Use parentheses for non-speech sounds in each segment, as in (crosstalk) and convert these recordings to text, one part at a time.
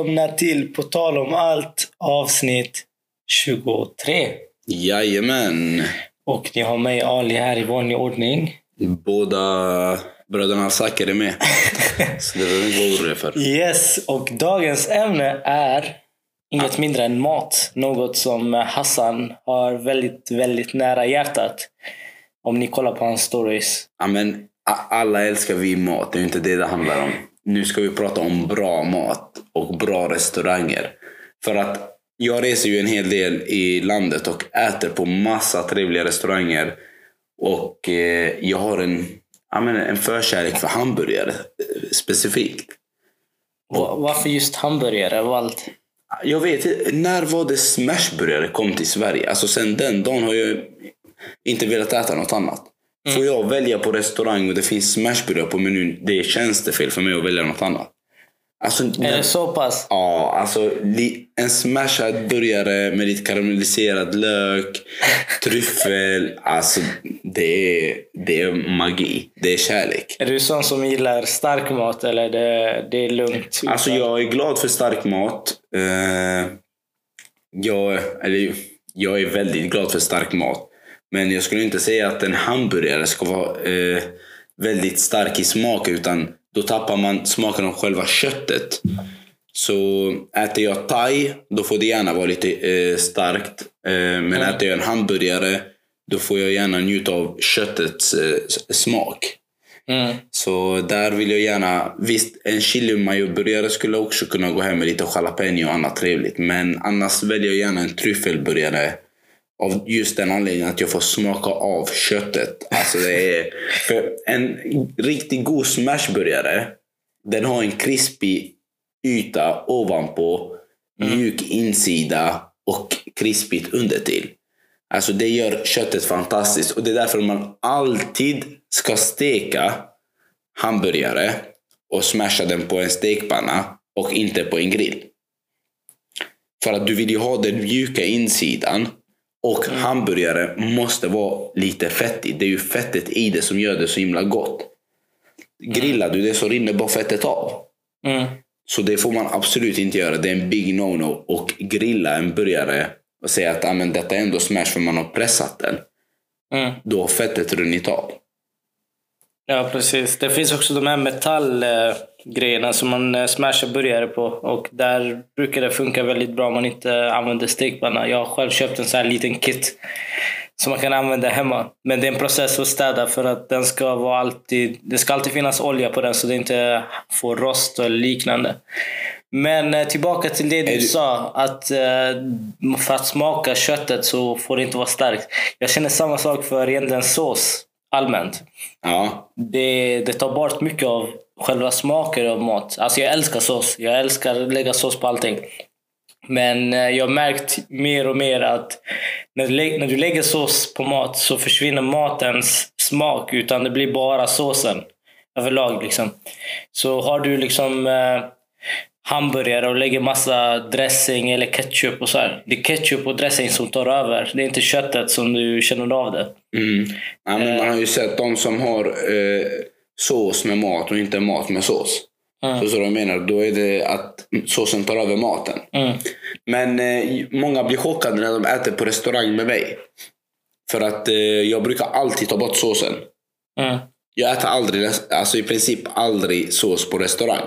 Välkomna till På tal om allt avsnitt 23. Jajamän. Och ni har mig Ali här i vanlig ordning. Båda bröderna Zacker är med. (laughs) Så det behöver inte vara oroliga för. Yes, och dagens ämne är inget mindre än mat. Något som Hassan har väldigt, väldigt nära hjärtat. Om ni kollar på hans stories. Ja, men, alla älskar vi mat, det är inte det det handlar om. Nu ska vi prata om bra mat och bra restauranger. För att jag reser ju en hel del i landet och äter på massa trevliga restauranger. Och eh, jag har en, ja, men en förkärlek för hamburgare eh, specifikt. Va- Varför just hamburgare av allt? Jag vet inte, när var det smashburgare kom till Sverige? Alltså sen den dagen har jag inte velat äta något annat. Får jag välja på restaurang och det finns smashburgare på menyn, det är tjänstefel för mig att välja något annat. Alltså, Är det så pass? Ja, alltså en smashad burgare med lite karamelliserad lök, (laughs) tryffel. Alltså det är, det är magi. Det är kärlek. Är du sån som gillar stark mat eller det, det är lugnt? Alltså jag är glad för stark mat. Eh, jag, eller, jag är väldigt glad för stark mat. Men jag skulle inte säga att en hamburgare ska vara eh, väldigt stark i smak. Utan då tappar man smaken av själva köttet. Så äter jag thai, då får det gärna vara lite eh, starkt. Eh, men äter jag en hamburgare, då får jag gärna njuta av köttets eh, smak. Mm. Så där vill jag gärna... Visst, en chili mayo-burgare skulle också kunna gå hem med lite jalapeno och annat trevligt. Men annars väljer jag gärna en tryffelburgare. Av just den anledningen att jag får smaka av köttet. Alltså det är, (laughs) för en riktigt god smashburgare, den har en krispig yta ovanpå, mjuk insida och krispigt undertill. Alltså det gör köttet fantastiskt och det är därför man alltid ska steka hamburgare och smasha den på en stekpanna och inte på en grill. För att du vill ju ha den mjuka insidan och hamburgare måste vara lite fettig. Det är ju fettet i det som gör det så himla gott. Grillar du det så rinner bara fettet av. Mm. Så det får man absolut inte göra. Det är en big no-no. Och grilla en burgare och säga att ah, men detta är ändå smash för man har pressat den. Mm. Då har fettet runnit av. Ja, precis. Det finns också de här metallgrejerna som man eh, smashar burgare på. Och där brukar det funka väldigt bra om man inte använder stekpanna. Jag har själv köpt en sån här liten kit som man kan använda hemma. Men det är en process att städa för att den ska vara alltid, det ska alltid finnas olja på den så det inte får rost eller liknande. Men eh, tillbaka till det du du- sa, att eh, för att smaka köttet så får det inte vara starkt. Jag känner samma sak för egentligen sås allmänt Ja, det, det tar bort mycket av själva smaken av mat. Alltså jag älskar sås. Jag älskar att lägga sås på allting. Men eh, jag har märkt mer och mer att när du, när du lägger sås på mat så försvinner matens smak. Utan det blir bara såsen överlag. Liksom. Så har du liksom eh, hamburgare och lägger massa dressing eller ketchup och så här. Det är ketchup och dressing som tar över. Det är inte köttet som du känner av det. mm. ja men man har ju sett de som har eh, sås med mat och inte mat med sås. Mm. Du vad jag menar? Då är det att såsen tar över maten. Mm. Men eh, många blir chockade när de äter på restaurang med mig. För att eh, jag brukar alltid ta bort såsen. Mm. Jag äter aldrig, alltså i princip aldrig sås på restaurang.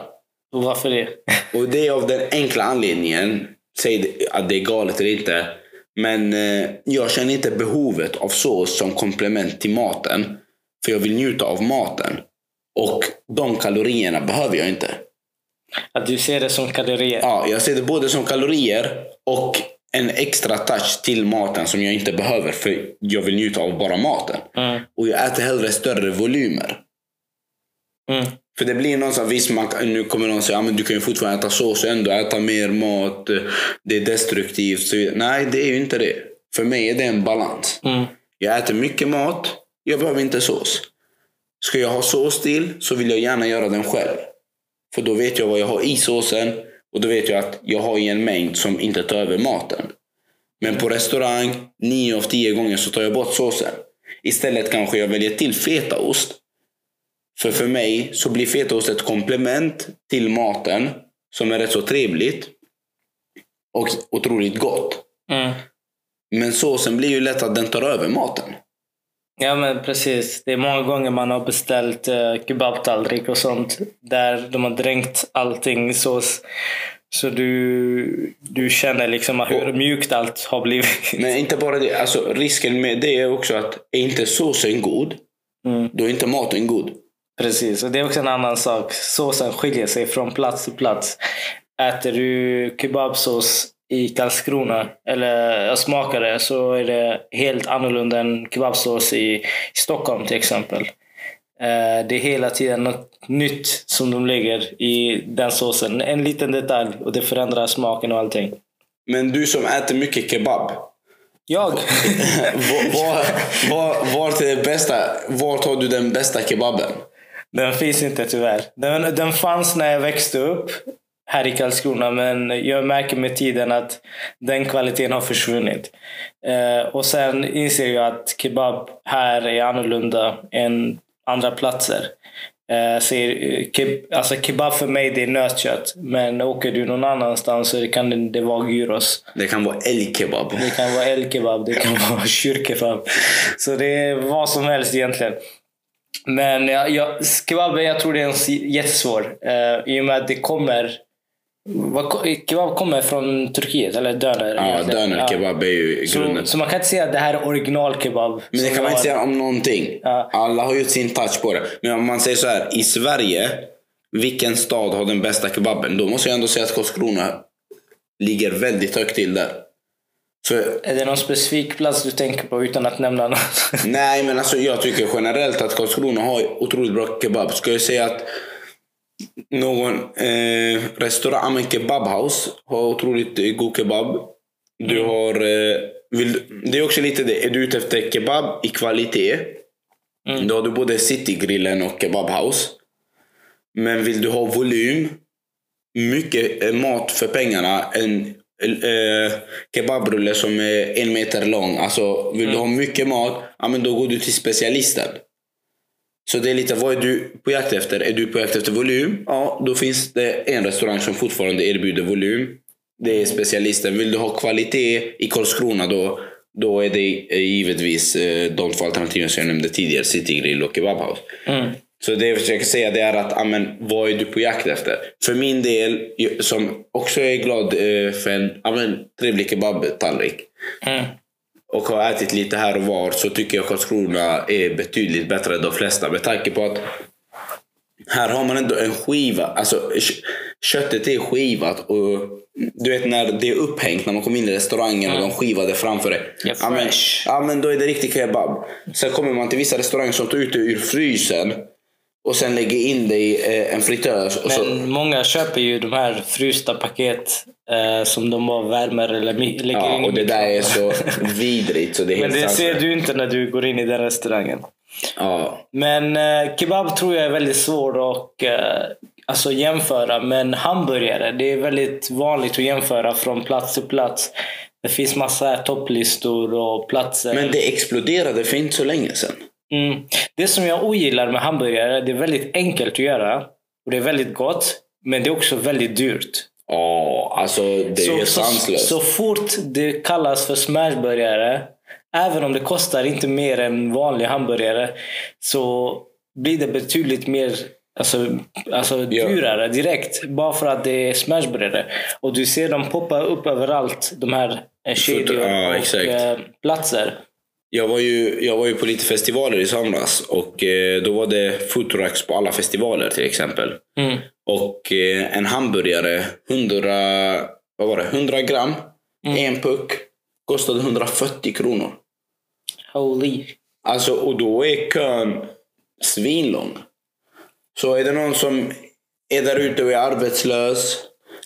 Och varför det? Och det är av den enkla anledningen, säg att det är galet eller inte, men eh, jag känner inte behovet av sås som komplement till maten. För jag vill njuta av maten. Och de kalorierna behöver jag inte. Att du ser det som kalorier? Ja, jag ser det både som kalorier och en extra touch till maten som jag inte behöver för jag vill njuta av bara maten. Mm. Och jag äter hellre större volymer. Mm. För det blir någonstans, visst man, kan- nu kommer någon säga att du kan ju fortfarande äta sås och ändå äta mer mat. Det är destruktivt. Så, nej, det är ju inte det. För mig är det en balans. Mm. Jag äter mycket mat, jag behöver inte sås. Ska jag ha sås till så vill jag gärna göra den själv. För då vet jag vad jag har i såsen och då vet jag att jag har i en mängd som inte tar över maten. Men på restaurang, nio av tio gånger så tar jag bort såsen. Istället kanske jag väljer till fetaost. För för mig så blir fetaost ett komplement till maten som är rätt så trevligt och otroligt gott. Mm. Men såsen blir ju lätt att den tar över maten. Ja men precis. Det är många gånger man har beställt uh, kebabtallrik och sånt. Där de har dränkt allting i sås. Så du, du känner liksom hur mjukt allt har blivit. Men inte bara det. Alltså, risken med det är också att är inte såsen god, Mm. då är inte maten god. Precis, och det är också en annan sak. Såsen skiljer sig från plats till plats. Äter du kebabsås i Karlskrona, eller smakar det, så är det helt annorlunda än kebabsås i Stockholm till exempel. Eh, Det är hela tiden något nytt som de lägger i den såsen. En liten detalj och det förändrar smaken och allting. Men du som äter mycket kebab. Jag? (laughs) var, var, var, vart, är det bästa, vart har du den bästa kebaben? Den finns inte tyvärr. Den, den fanns när jag växte upp här i Karlskrona men jag märker med tiden att den kvaliteten har försvunnit. Eh, och sen inser jag att kebab här är annorlunda än andra platser. Eh, ser, eh, keb, alltså kebab för mig det är nötkött men åker du någon annanstans så kan det, det vara gyros. Det kan vara älgkebab. Det kan vara älgkebab, det kan vara (laughs) kyrkebab. Så det är vad som helst egentligen. Men jag, jag, kebaben, jag tror det är jättesvår. Uh, I och med att det kommer... Vad, kebab kommer från Turkiet, eller döner. Ja, egentligen. dönerkebab är ju Så, grunden. så man kan inte säga att det här är originalkebab. Men det kan man inte säga om någonting. Ja. Alla har ju sin touch på det. Men om man säger så här, i Sverige, vilken stad har den bästa kebaben? Då måste jag ändå säga att Karlskrona ligger väldigt högt till där. För, Är det någon specifik plats du tänker på utan att nämna något? (laughs) nej, men alltså jag tycker generellt att Karlskrona har otroligt bra kebab. Ska jag säga att någon eh, restaurang, men kebabhouse, har otroligt eh, god kebab. Du har... Eh, vill, det är också lite det, är du ute efter kebab i kvalitet, då har du både citygrillen och kebabhouse. Men vill du ha volym, mycket eh, mat för pengarna, en eh, kebabrulle som är en meter lång. Alltså, vill du ha mycket mat, ja, men då går du till specialisten. Så det är lite, vad är du på jakt efter? Är du på jakt efter volym? Ja, då finns det en restaurang som fortfarande erbjuder volym. Det är specialisten. Vill du ha kvalitet i Karlskrona då, då är det givetvis eh, de två alternativen som jag nämnde tidigare, Citygrill och Kebabhouse. Mm. Så det jag försöker säga det är att, amen, vad är du på jakt efter? För min del, som också är glad eh, för en amen, trevlig kebabtallrik Mm. och har ätit lite här och var så tycker jag Karlskrona är betydligt bättre än de flesta. Med tanke på att här har man ändå en skiva. Alltså kö- köttet är skivat och du vet när det är upphängt när man kommer in i restaurangen och de skivar det framför dig. Ja, Ja, men, fresh. ja men då är det riktig kebab. Sen kommer man till vissa restauranger som tar ut det ur frysen och sen lägger in det i eh, en fritös. Och så, Men många köper ju de här frysta paket eh, som de bara värmer eller lägger in ja, i och det där är så (laughs) vidrigt så det är Men det ser sanslöst. du inte när du går in i den restaurangen. Ja. Men eh, kebab tror jag är väldigt svår att eh, alltså jämföra. Men hamburgare, det är väldigt vanligt att jämföra från plats till plats. Det finns massa topplistor och platser. Men det exploderade för inte så länge sedan. Mm. Det som jag ogillar med hamburgare, det är väldigt enkelt att göra. Och det är väldigt gott. Men det är också väldigt dyrt. Ja, alltså det är Så, så, sanslöst. så fort det kallas för smashburgare, även om det kostar inte mer än vanlig hamburgare, så blir det betydligt mer alltså, alltså Ja. dyrare direkt. Bara för att det är smashburgare. Och du ser dem poppa upp överallt, de här eh, kedjor och eh, platser. Jag var, ju, jag var ju på lite festivaler i somras och eh, då var det foodtrucks på alla festivaler till exempel. Mm. Och eh, en hamburgare, 100, vad var det, 100 gram, en puck, kostade 140 kronor. Holy. Alltså, och då är kön svinlång. Så är det någon som är där ute och är arbetslös,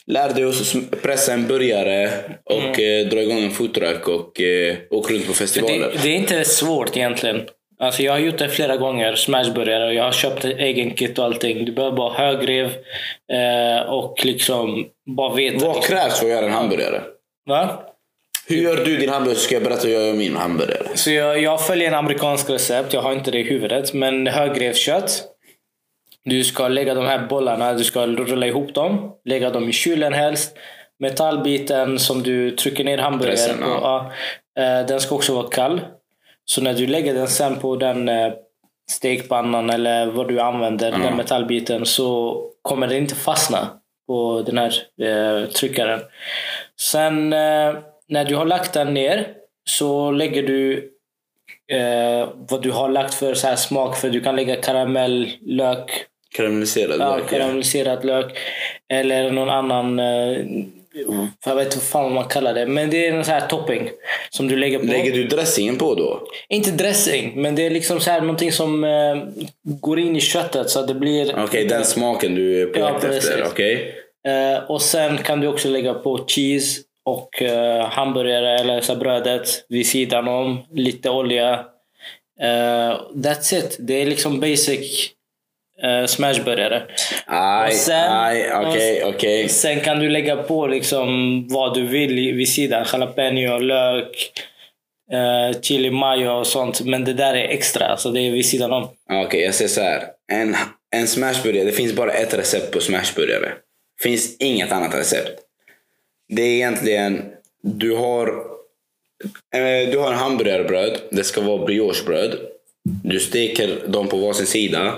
lär dig att pressa en burgare och eh, dra igång en foodtruck och eh, åka runt på festivaler. Det, det är inte svårt egentligen. Alltså jag har gjort det flera gånger, smashburgare. och Jag har köpt egen kit och allting. Du behöver bara högrev eh, och liksom bara veta. Vad liksom. krävs för att göra en hamburgare? Va? Hur gör du din hamburgare så ska jag berätta hur jag gör min hamburgare. Så jag, jag följer en amerikansk recept. Jag har inte det i huvudet. Men högrevkött. Du ska lägga de här bollarna, du ska rulla ihop dem. Lägga dem i kylen helst. Metallbiten som du trycker ner hamburgaren på. Ja, eh, den ska också vara kall. Så när du lägger den sen på den eh, stekpannan eller vad du använder, Ja. den metallbiten, så kommer den inte fastna på den här eh, tryckaren. Sen eh, när du har lagt den ner så lägger du eh, vad du har lagt för så här smak. För du kan lägga karamell, lök, Karamelliserad ja, lök. ja. karamelliserad lök eller någon annan eh, jag vet inte fan vad man kallar det. Men det är en sån här topping som du lägger på. Lägger du dressingen på då? Inte dressing, men det är liksom så här någonting som eh, går in i köttet så att det blir... Okej, den smaken du är på Ja, efter. Okej? Eh, och sen kan du också lägga på cheese och eh, hamburgare eller så brödet vid sidan om. Lite olja. Eh, that's it. Det är liksom basic uh, smashburgare. Aj, Och sen- aj, okej, okej. Sen kan du lägga på liksom vad du vill vid sidan. Jalapeno, lök, eh, chili mayo och sånt. Men det där är extra, så det är vid sidan om. Okej, jag säger så här. En, en smashburgare, det finns bara ett recept på smashburgare. finns inget annat recept. Det är egentligen, du har, eh, du har en hamburgerbröd. Det ska vara briochebröd. Du steker dem på varsin sida.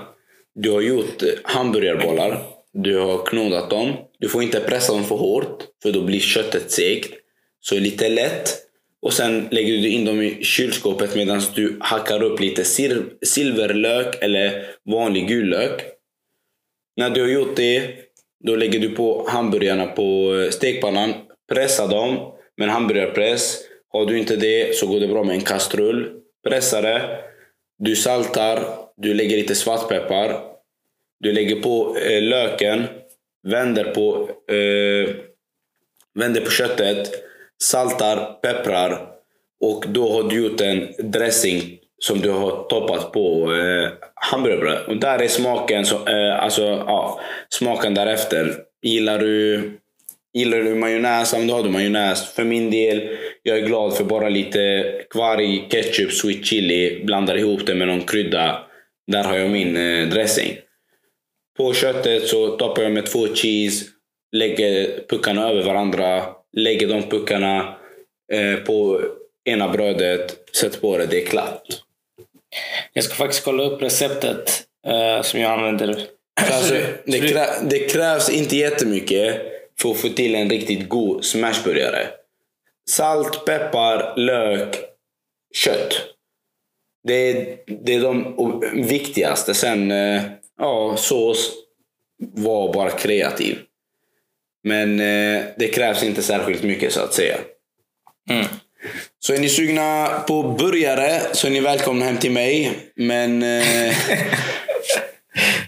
Du har gjort eh, hamburgerbollar. Du har knodat dem. Du får inte pressa dem för hårt, för då blir köttet segt. Så lite lätt. Och sen lägger du in dem i kylskåpet medan du hackar upp lite sil- silverlök eller vanlig gul lök. När du har gjort det, då lägger du på hamburgarna på eh, stekpannan. Pressa dem med en hamburgerpress. Har du inte det så går det bra med en kastrull. Pressa det. Du saltar. Du lägger lite svartpeppar. Du lägger på eh, löken. Vänder på, eh, vänder på köttet. Saltar, pepprar. Och då har du gjort en dressing som du har toppat på eh, hamburgerbröd. Och där är smaken, så, eh, alltså, ja, smaken därefter. Gillar du, gillar du majonnäs, då har du majonnäs. För min del, jag är glad för bara lite kvarg, ketchup, sweet chili. Blandar ihop det med någon krydda. Där har jag min eh, dressing. På köttet så toppar jag med två cheese. Lägger puckarna över varandra. Lägger de puckarna eh, på ena brödet. Sätter på det. Det är klart. Jag ska faktiskt kolla upp receptet eh, som jag använder. Så alltså, det, krä, det krävs inte jättemycket för att få till en riktigt god smashburgare. Salt, peppar, lök, kött. Det är, det är de viktigaste. Sen, eh, ja, sås. Var bara kreativ. Men eh, det krävs inte särskilt mycket så att säga. Mm. Så är ni sugna på burgare så är ni välkomna hem till mig. Men eh,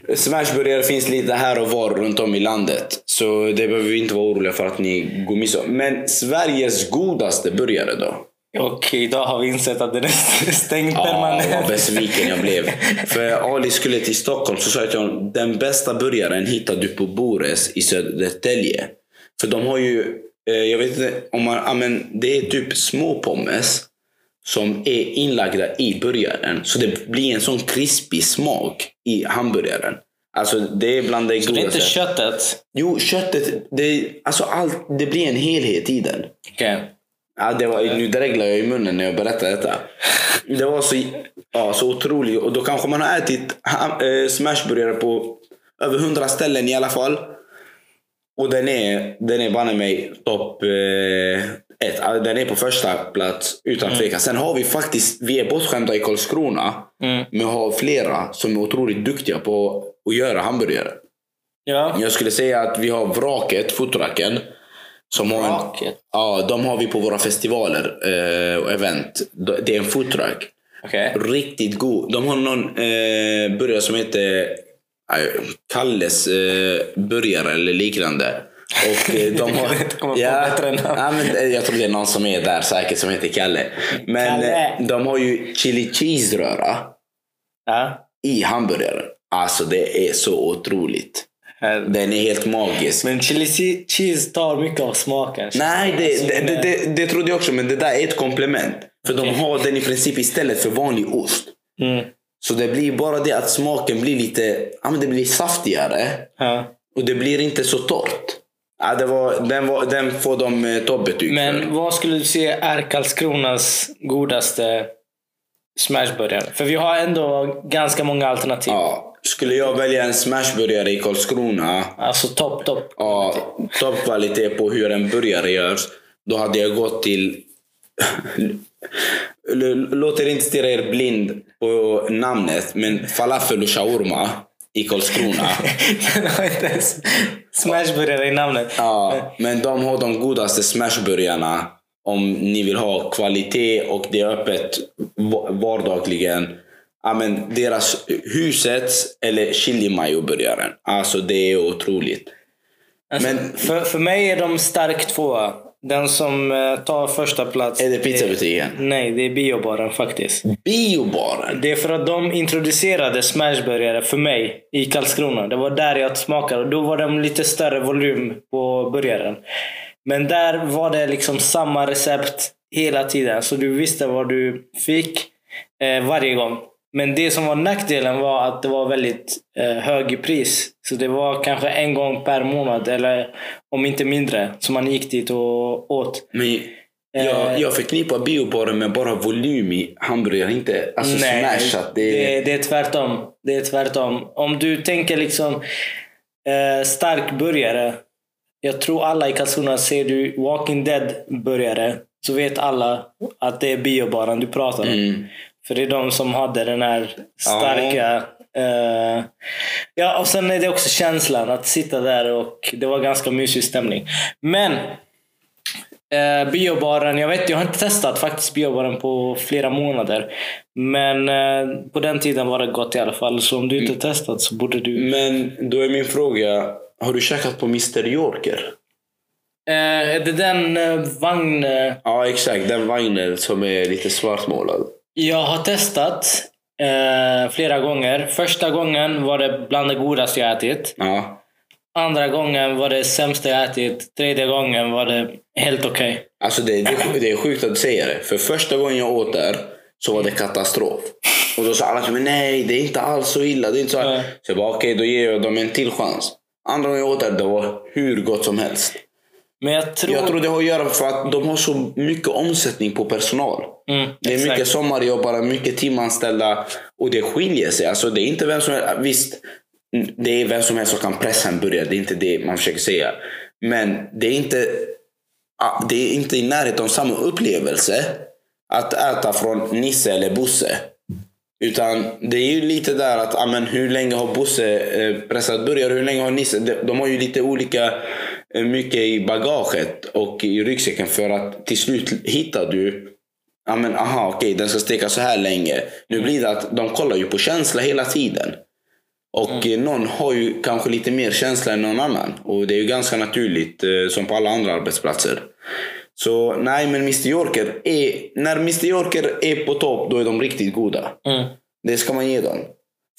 (laughs) smashburgare finns lite här och var runt om i landet. Så det behöver vi inte vara oroliga för att ni går miste om. Men Sveriges godaste burgare då? Och idag har vi insett att den är (laughs) stängd Ja, permanent. vad besviken jag blev. För Ali skulle till Stockholm så sa jag till honom den bästa burgaren hittar du på Bores i Södertälje. För de har ju, eh, jag vet inte om man, ja, men det är typ små pommes som är inlagda i burgaren. Så det blir en sån krispig smak i hamburgaren. Alltså det är bland det Så det är inte godaste. köttet? Jo, köttet, det, alltså allt, det blir en helhet i den. Okej. Ja, det var, nu dreglar jag i munnen när jag berättar detta. Det var så, ja, så otroligt. Och då kanske man har ätit eh, smashburgare på över hundra ställen i alla fall. Och den är, den är banne mig topp eh, ett. Alltså, Den är på första plats utan tvekan. Sen har vi faktiskt, vi är bortskämda i Karlskrona. Mm. Men har flera som är otroligt duktiga på att göra hamburgare. Ja. Jag skulle säga att vi har Vraket, fotoracken. Som har en? Ja, de har vi på våra festivaler eh, och event. Det är en foodtruck. Okej. Riktigt god. De har någon eh, burgare som heter eh, Kalles eh, burgare eller liknande. Och eh, (laughs) de har... Ja, men eh, jag tror det är någon som är där säkert som heter Kalle. Men Kalle. eh, de har ju chili cheese-röra Ja. i hamburgaren. Alltså det är så otroligt. Den är helt magisk. Men chili che- cheese tar mycket av smaken. Nej, det, Alltså, det, det, det, det trodde jag också, men det där är ett komplement. För de har den i princip istället för vanlig ost. Mm. Så det blir bara det att smaken blir lite ja, men det blir saftigare. Ja. Och det blir inte så torrt. Ja, det var, den, var, den får de eh, toppbetyg för. Men vad skulle du säga är Karlskronas godaste smashburgare? För vi har ändå ganska många alternativ. Ja, skulle jag välja en smashburgare i Karlskrona, Alltså topp, topp. ja, toppkvalitet på hur en burgare görs, då hade jag gått till... (laughs) Låt er inte stirra er blind på namnet, men falafel och shawarma i Karlskrona. (laughs) Den har inte ens smashburgare i namnet. Ja, men de har de godaste smashburgarna om ni vill ha kvalitet och det är öppet va- vardagligen. Ja, men deras husets eller chili mayo-burgaren. Alltså det är otroligt. Alltså, Men- för, för mig är de stark tvåa. Den som eh, tar första plats. Är det pizzabutiken? Nej, det är biobaren faktiskt. Biobaren. Det är för att de introducerade smashburgare för mig i Karlskrona. Det var där jag smakade. Då var de lite större volym på burgaren. Men där var det liksom samma recept hela tiden. Så du visste vad du fick eh, varje gång. Men det som var nackdelen var att det var väldigt eh, hög i pris. Så det var kanske en gång per månad, eller om inte mindre, som man gick dit och åt. Men jag, jag förknippar biobaren med bara volym i hamburgare, inte alltså smashat. Det, det, det är tvärtom. Det är tvärtom. Om du tänker liksom eh, stark burgare. Jag tror alla i Karlskrona, ser du Walking Dead burgare så vet alla att det är biobaren du pratar om. Mm. För det är de som hade den här starka... eh, ja, och sen är det också känslan att sitta där och det var ganska mysig stämning. Men eh, biobaren, jag vet jag har inte testat faktiskt biobaren på flera månader. Men eh, på den tiden var det gott i alla fall. Så om du inte testat så borde du... Men då är min fråga, har du käkat på Mr Yorker? Eh, är det den eh, vagn... Ja exakt, den vagnen som är lite svartmålad. Jag har testat eh, flera gånger. Första gången var det bland det godaste jag ätit. Ja. Andra gången var det sämsta jag ätit. Tredje gången var det helt okej. Alltså det, det, det är sjukt att du säger det. För första gången jag åt där så var det katastrof. Och då sa alla till mig, nej det är inte alls så illa. Det är inte så, Nej. så jag bara, okej då ger jag dem en till chans. Andra gången jag åt där, det var hur gott som helst. Men jag tror... Jag tror det har att göra för att de har så mycket omsättning på personal. Mm, Det är exakt. mycket sommarjobbare, mycket timanställda och det skiljer sig. Alltså det är inte vem som helst. Visst, det är vem som helst som kan pressa en burgare. Det är inte det man försöker säga. Men det är inte, det är inte i närheten av samma upplevelse att äta från Nisse eller Bosse. Utan det är ju lite där att, ah, men hur länge har Bosse eh, pressat burgare? Hur länge har Nisse? De, har ju lite olika mycket i bagaget och i ryggsäcken för att till slut hittar du Ja men aha okej den ska steka så här länge. Nu blir det att de kollar ju på känsla hela tiden. Och eh, någon har ju kanske lite mer känsla än någon annan. Och det är ju ganska naturligt eh, som på alla andra arbetsplatser. Så nej men Mr Yorker är, när Mr Yorker är på topp då är de riktigt goda. Mm. Det ska man ge dem.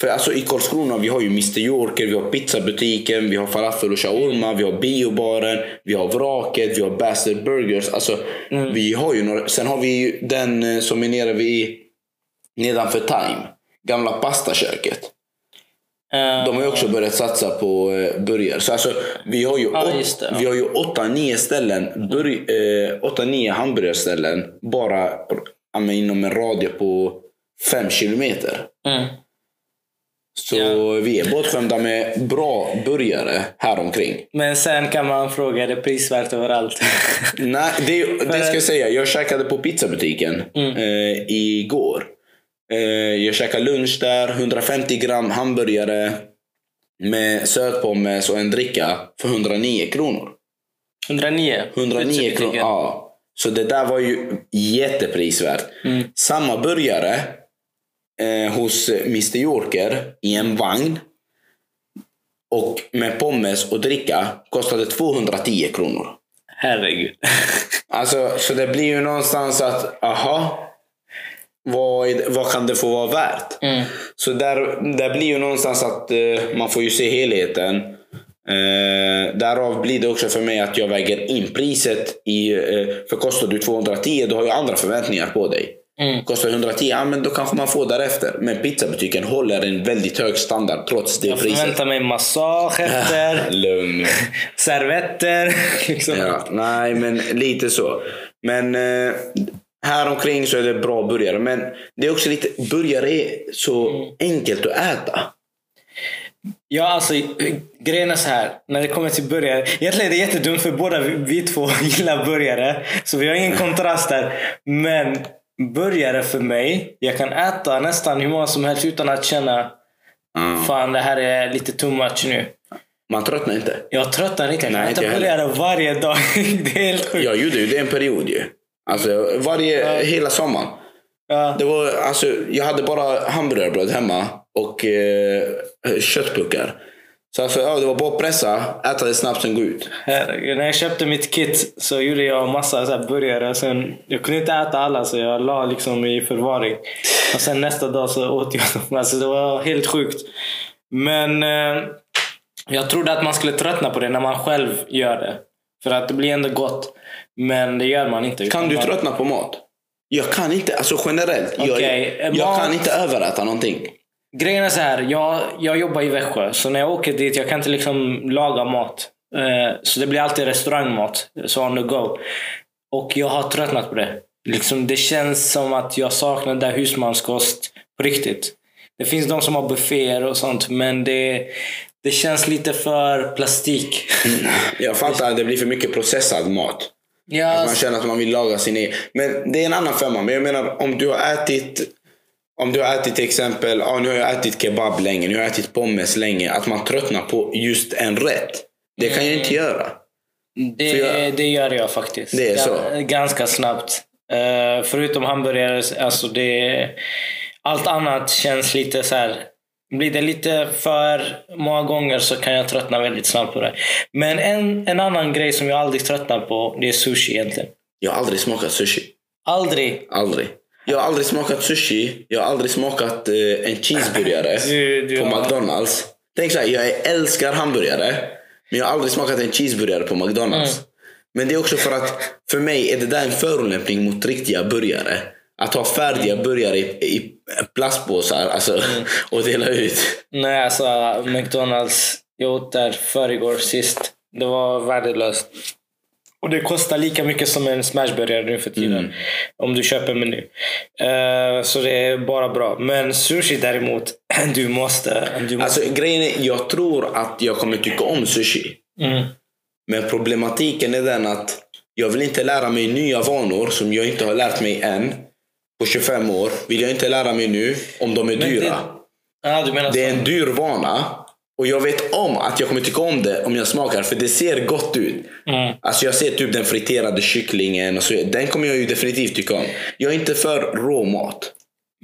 För alltså i Karlskrona vi har ju Mr Yorker, vi har pizzabutiken, vi har falafel och shawarma, vi har biobaren, vi har vraket, vi har Bastard Burgers. Alltså, vi har ju några, sen har vi ju den eh, som är nere vid nedanför Time. Gamla pastaköket. Eh, De har ju också börjat satsa på eh, burgare. Så alltså, vi har ju, Ja, åt, det, ja. vi har ju åtta, nio ställen, burg, eh, åtta, nio hamburgerställen bara inom en radie på fem kilometer. mm. Så Ja. vi är bortskämda med bra burgare här omkring. Men sen kan man fråga, är det prisvärt överallt? (laughs) Nej, det, det ska jag säga. Jag käkade på pizzabutiken Mm. eh, igår. Eh, jag käkade lunch där, 150 gram hamburgare med sötpommes och en dricka för 109 kronor. 109? 109 Pizzabutiken. kronor, ja. Så det där var ju jätteprisvärt. Mm. Samma burgare eh, hos Mr Yorker i en vagn och med pommes och dricka kostade 210 kronor. Herregud. (laughs) Alltså, så det blir ju någonstans att, aha, vad, vad kan det få vara värt? Mm. Så där, där blir ju någonstans att eh, man får ju se helheten. Eh, därav blir det också för mig att jag väger in priset. I, eh, för kostar du 210 då har jag andra förväntningar på dig. Mm. Kostar 110, ja men då kanske man får därefter. Men pizzabutiken håller en väldigt hög standard trots det Jag priset. förväntar mig massage efter, (laughs) Lugn. (laughs) servetter. (laughs) Liksom. Ja, nej, men lite så. Men eh, här omkring så är det bra burgare. Men det är också lite, burgare är så Mm. enkelt att äta. Ja, alltså grejen är så här. När det kommer till burgare. Egentligen är det jättedumt för båda vi, vi två gillar burgare. Så vi har ingen kontrast där. Men burgare för mig. Jag kan äta nästan hur många som helst utan att känna Mm. Fan det här är lite too much nu. Man tröttnar inte. Jag tröttnar inte. Jag kan inte äta burgare varje dag. (laughs) det är helt sjukt. Jag gjorde ju det en period ju. Alltså varje, hela sommaren. Ja. Det var, alltså, jag hade bara hamburgerbröd hemma och eh, köttpuckar. Så alltså, ja, det var bara att pressa, äta det snabbt sen gå ut. Herregud, när jag köpte mitt kit så gjorde jag massa så här burgare. Sen, jag kunde inte äta alla så jag la liksom i förvaring. Och sen nästa dag så åt jag dem. Alltså det var helt sjukt. Men eh, jag trodde att man skulle tröttna på det när man själv gör det. För att det blir ändå gott. Men det gör man inte. Kan du tröttna på mat? Jag kan inte, alltså generellt. Okej, jag jag mat- kan inte överäta någonting. Grejen är så här, jag, jag jobbar i Växjö. Så när jag åker dit, jag kan inte liksom laga mat. Eh, så det blir alltid restaurangmat. Så on the go. Och jag har tröttnat på det. Liksom, det känns som att jag saknar där husmanskost på riktigt. Det finns de som har bufféer och sånt, men det, det känns lite för plastik. (laughs) Jag fattar att det blir för mycket processad mat. Ja, Man känner att man vill laga sin egen. Men det är en annan femma. Men jag menar om du har ätit om du har ätit till exempel, ja, nu har jag ätit kebab länge, nu har jag ätit pommes länge. Att man tröttnar på just en rätt. Det kan jag inte göra. Det, jag- det gör jag faktiskt. Det är så? Ga- Ganska snabbt. Eh, förutom hamburgare, alltså det... Allt annat känns lite så här... Blir det lite för många gånger så kan jag tröttna väldigt snabbt på det. Men en, en annan grej som jag aldrig tröttnar på, det är sushi egentligen. Jag har aldrig smakat sushi. Aldrig. Aldrig. Jag har aldrig smakat sushi. Jag har aldrig smakat eh, en cheeseburgare (laughs) Du- du på har- McDonalds. Tänk så här, jag älskar hamburgare. Men jag har aldrig smakat en cheeseburgare på McDonalds. Mm. Men det är också för att för mig är det där en förolämpning mot riktiga burgare. Att ha färdiga Mm. burgare i, i plastpåsar alltså, (laughs) och dela ut. Nej, alltså McDonalds. Jag åt där förrgår sist. Det var värdelöst. Och det kostar lika mycket som en smashburgare nu för tiden. Mm. Om du köper meny. Eh, så det är bara bra. Men sushi däremot, (clears throat) du måste. Du måste. Alltså grejen är, jag tror att jag kommer tycka om sushi. Mm. Men problematiken är den att jag vill inte lära mig nya vanor som jag inte har lärt mig än. På 25 år vill jag inte lära mig nu om de är Men dyra. Det, menar Det är en dyr vana. Och jag vet om att jag kommer tycka om det om jag smakar för det ser gott ut. Mm. Alltså jag ser typ den friterade kycklingen och så. Den kommer jag ju definitivt tycka om. Jag är inte för rå mat.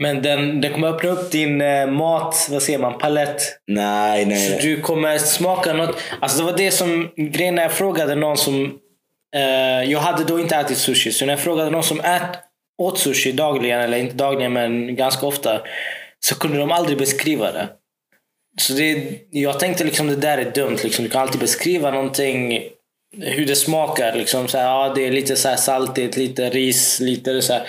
Men den, den kommer öppna upp din eh, mat, vad säger man, palett. Nej, nej, nej. Du kommer smaka något. Alltså det var det som grejen när jag frågade någon som... Eh, jag hade då inte ätit sushi. Så när jag frågade någon som ät, åt sushi dagligen, eller inte dagligen men ganska ofta. Så kunde de aldrig beskriva det. Så det, jag tänkte liksom det där är dumt. Liksom. Du kan alltid beskriva någonting. Hur det smakar. Liksom. Så här, ja, det är lite så här saltigt, lite ris, lite så här.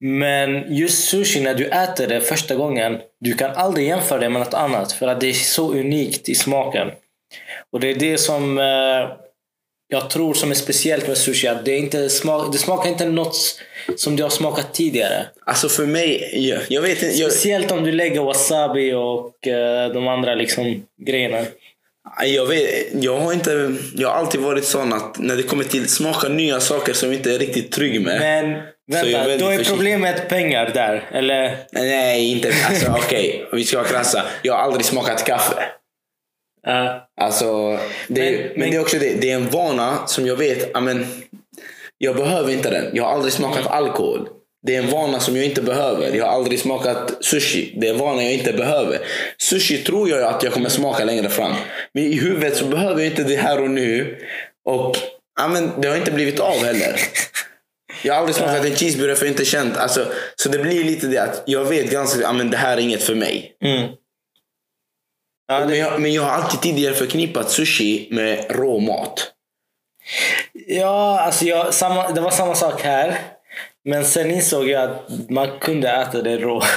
Men just sushi, när du äter det första gången, du kan aldrig jämföra det med något annat. För att det är så unikt i smaken. Och det är det som eh, jag tror som är speciellt med sushi. Att det, är inte smak, det smakar inte något som du har smakat tidigare. Alltså för mig, jag, jag vet inte. Jag, Speciellt om du lägger wasabi och eh, de andra liksom, grejerna. jag, vet, jag har inte... Jag har alltid varit sån att när det kommer till smaka nya saker som jag inte är riktigt trygg med. Men är vänta, väldigt då är försiktig. problemet pengar där. Eller? Nej, inte... Alltså okej, vi ska vara krassa. Jag har aldrig smakat kaffe. Ja. Alltså, det, är- Men- men, men- det är också det. Det är en vana som jag vet, amen, jag behöver inte den. Jag har aldrig smakat alkohol. Det är en vana som jag inte behöver. Jag har aldrig smakat sushi. Det är en vana jag inte behöver. Sushi tror jag att jag kommer smaka längre fram. Men i huvudet så behöver jag inte det här och nu. Och amen, det har inte blivit av heller. Jag har aldrig smakat en cheeseburgare för jag inte känt. Alltså, så det blir lite det att jag vet ganska att det här är inget för mig. Mm. Ja, Men det, jag, men jag har alltid tidigare förknippat sushi med rå mat. ja, alltså jag, samma, det var samma sak här. Men sen insåg jag att man kunde äta det rå. (laughs)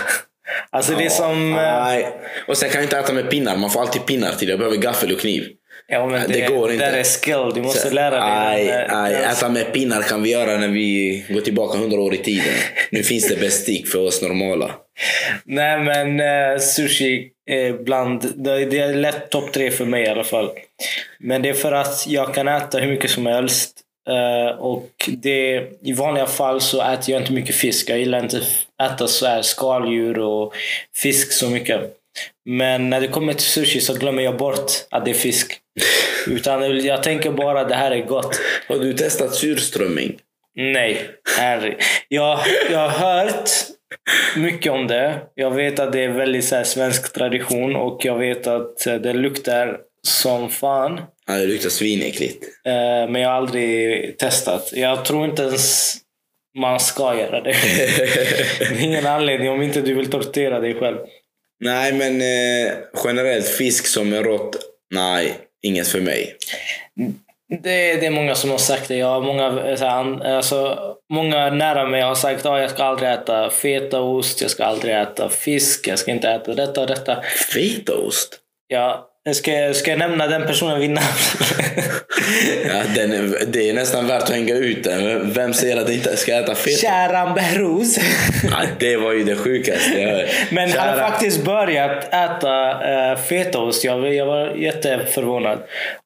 Alltså det är som... eh, Nej. Och sen kan jag inte äta med pinnar. Man får alltid pinnar till. Jag behöver gaffel och kniv. Ja, men det går inte. Det är skill. Du måste Så- lära dig. Eh, nej, den- äta med pinnar kan vi göra när vi går tillbaka hundra år i tiden. Nu finns det bestick för oss normala. Nej men eh, sushi är bland, det, det är lätt topp tre för mig i alla fall. Men det är för att jag kan äta hur mycket som helst. Eh, och det, i vanliga fall så äter jag inte mycket fisk. Jag gillar inte att äta så här skaldjur och fisk så mycket. Men när det kommer till sushi så glömmer jag bort att det är fisk. Utan jag tänker bara det här är gott. Har du testat surströmming? Nej, herre. Jag, jag har hört mycket om det. Jag vet att det är väldigt så här, svensk tradition och jag vet att det luktar som fan. Ja, det luktar svinäckligt. Eh, Men jag har aldrig testat. Jag tror inte ens man ska göra det. (laughs) Det är ingen anledning om inte du vill tortera dig själv. Nej, men eh, generellt fisk som är rått, nej, inget för mig. Det, det är många som har sagt det. Jag har många, eh, så här, alltså, många nära mig har sagt att jag ska aldrig äta fetaost, jag ska aldrig äta fisk, jag ska inte äta detta och detta. Fetaost? Ja, ska, ska jag nämna den personen vid namn? (laughs) Ja, den är, det är nästan värt att hänga ut den. Vem säger att jag inte ska äta feta? Käran Behrouz. Ja, det var ju det sjukaste jag hört. Men han har Kära- faktiskt börjat äta uh, fetaost. Jag, jag var jätteförvånad.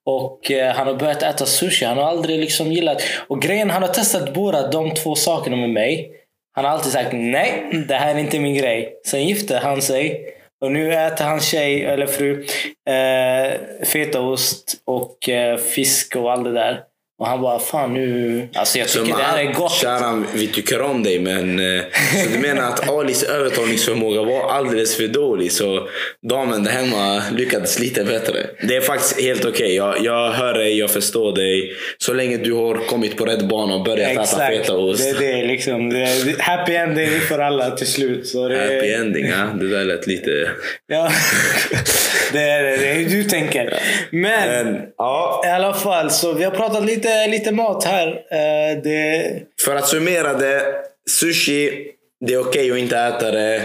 Och eh, han har börjat äta sushi. Han har aldrig liksom gillat... Och grejen, han har testat båda de två sakerna med mig. Han har alltid sagt nej, det här är inte min grej. Sen gifte han sig. Och nu äter hans tjej, eller fru, eh, fetaost och eh, fisk och allt det där. Och han bara, fan nu... Alltså jag tycker Som det här är gott. Käran, vi tycker om dig men eh, så du menar att Alis övertalningsförmåga var alldeles för dålig så damen där hemma lyckades lite bättre. Det är faktiskt helt okej. Jag, jag hör dig, jag förstår dig. Så länge du har kommit på rätt bana och börjat äta Exakt. fetaost. Det är det liksom. Det är happy ending för alla till slut. Så det, Happy ending, ja. Det där lät lite... Ja. (laughs) det, är, det är hur du tänker. Men, Men, ja. i alla fall, så vi har pratat lite, lite mat här. Eh, det, För att summera det. Sushi, det är okej att inte äta det.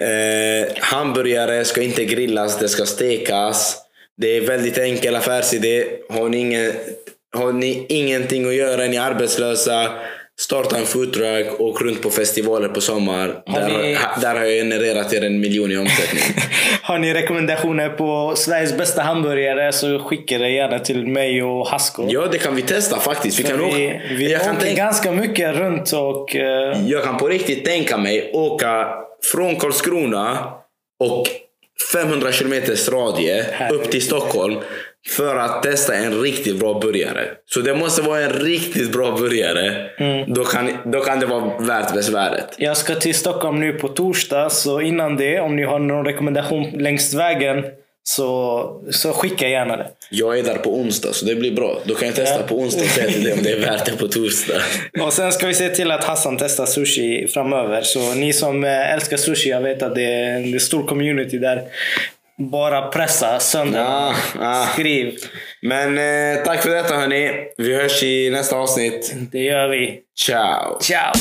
Eh, hamburgare ska inte grillas, det ska stekas. Det är väldigt enkel affärsidé. Har ni, ingen, har ni ingenting att göra, ni är arbetslösa. Starta en foodtruck, åk runt på festivaler på sommar. Har Där, ni- ha- där har jag genererat er en miljon i omsättning. (laughs) har ni rekommendationer på Sveriges bästa hamburgare så skicka det gärna till mig och Hasko. ja, det kan vi testa faktiskt. Vi kan åka. vi vi jag, kan åker tänka, ganska mycket runt och... eh, jag kan på riktigt tänka mig åka från Karlskrona och 500 kilometers radie Herregud. upp till Stockholm för att testa en riktigt bra burgare. Så det måste vara en riktigt bra burgare. Mm. Då, kan, då kan det vara värt besväret. Jag ska till Stockholm nu på torsdag, så innan det, om ni har någon rekommendation längs vägen, så, så skicka gärna det. Jag är där på onsdag så det blir bra. Då kan jag testa Ja. på onsdag och säga till dig om det är värt det på torsdag. (laughs) Och sen ska vi se till att Hassan testar sushi framöver. Så ni som eh, älskar sushi, jag vet att det är en stor community där. Bara pressa sönder. Ah, ah. Skriv. Men eh, tack för detta hörni. Vi hörs i nästa avsnitt. Det gör vi. Ciao! Ciao!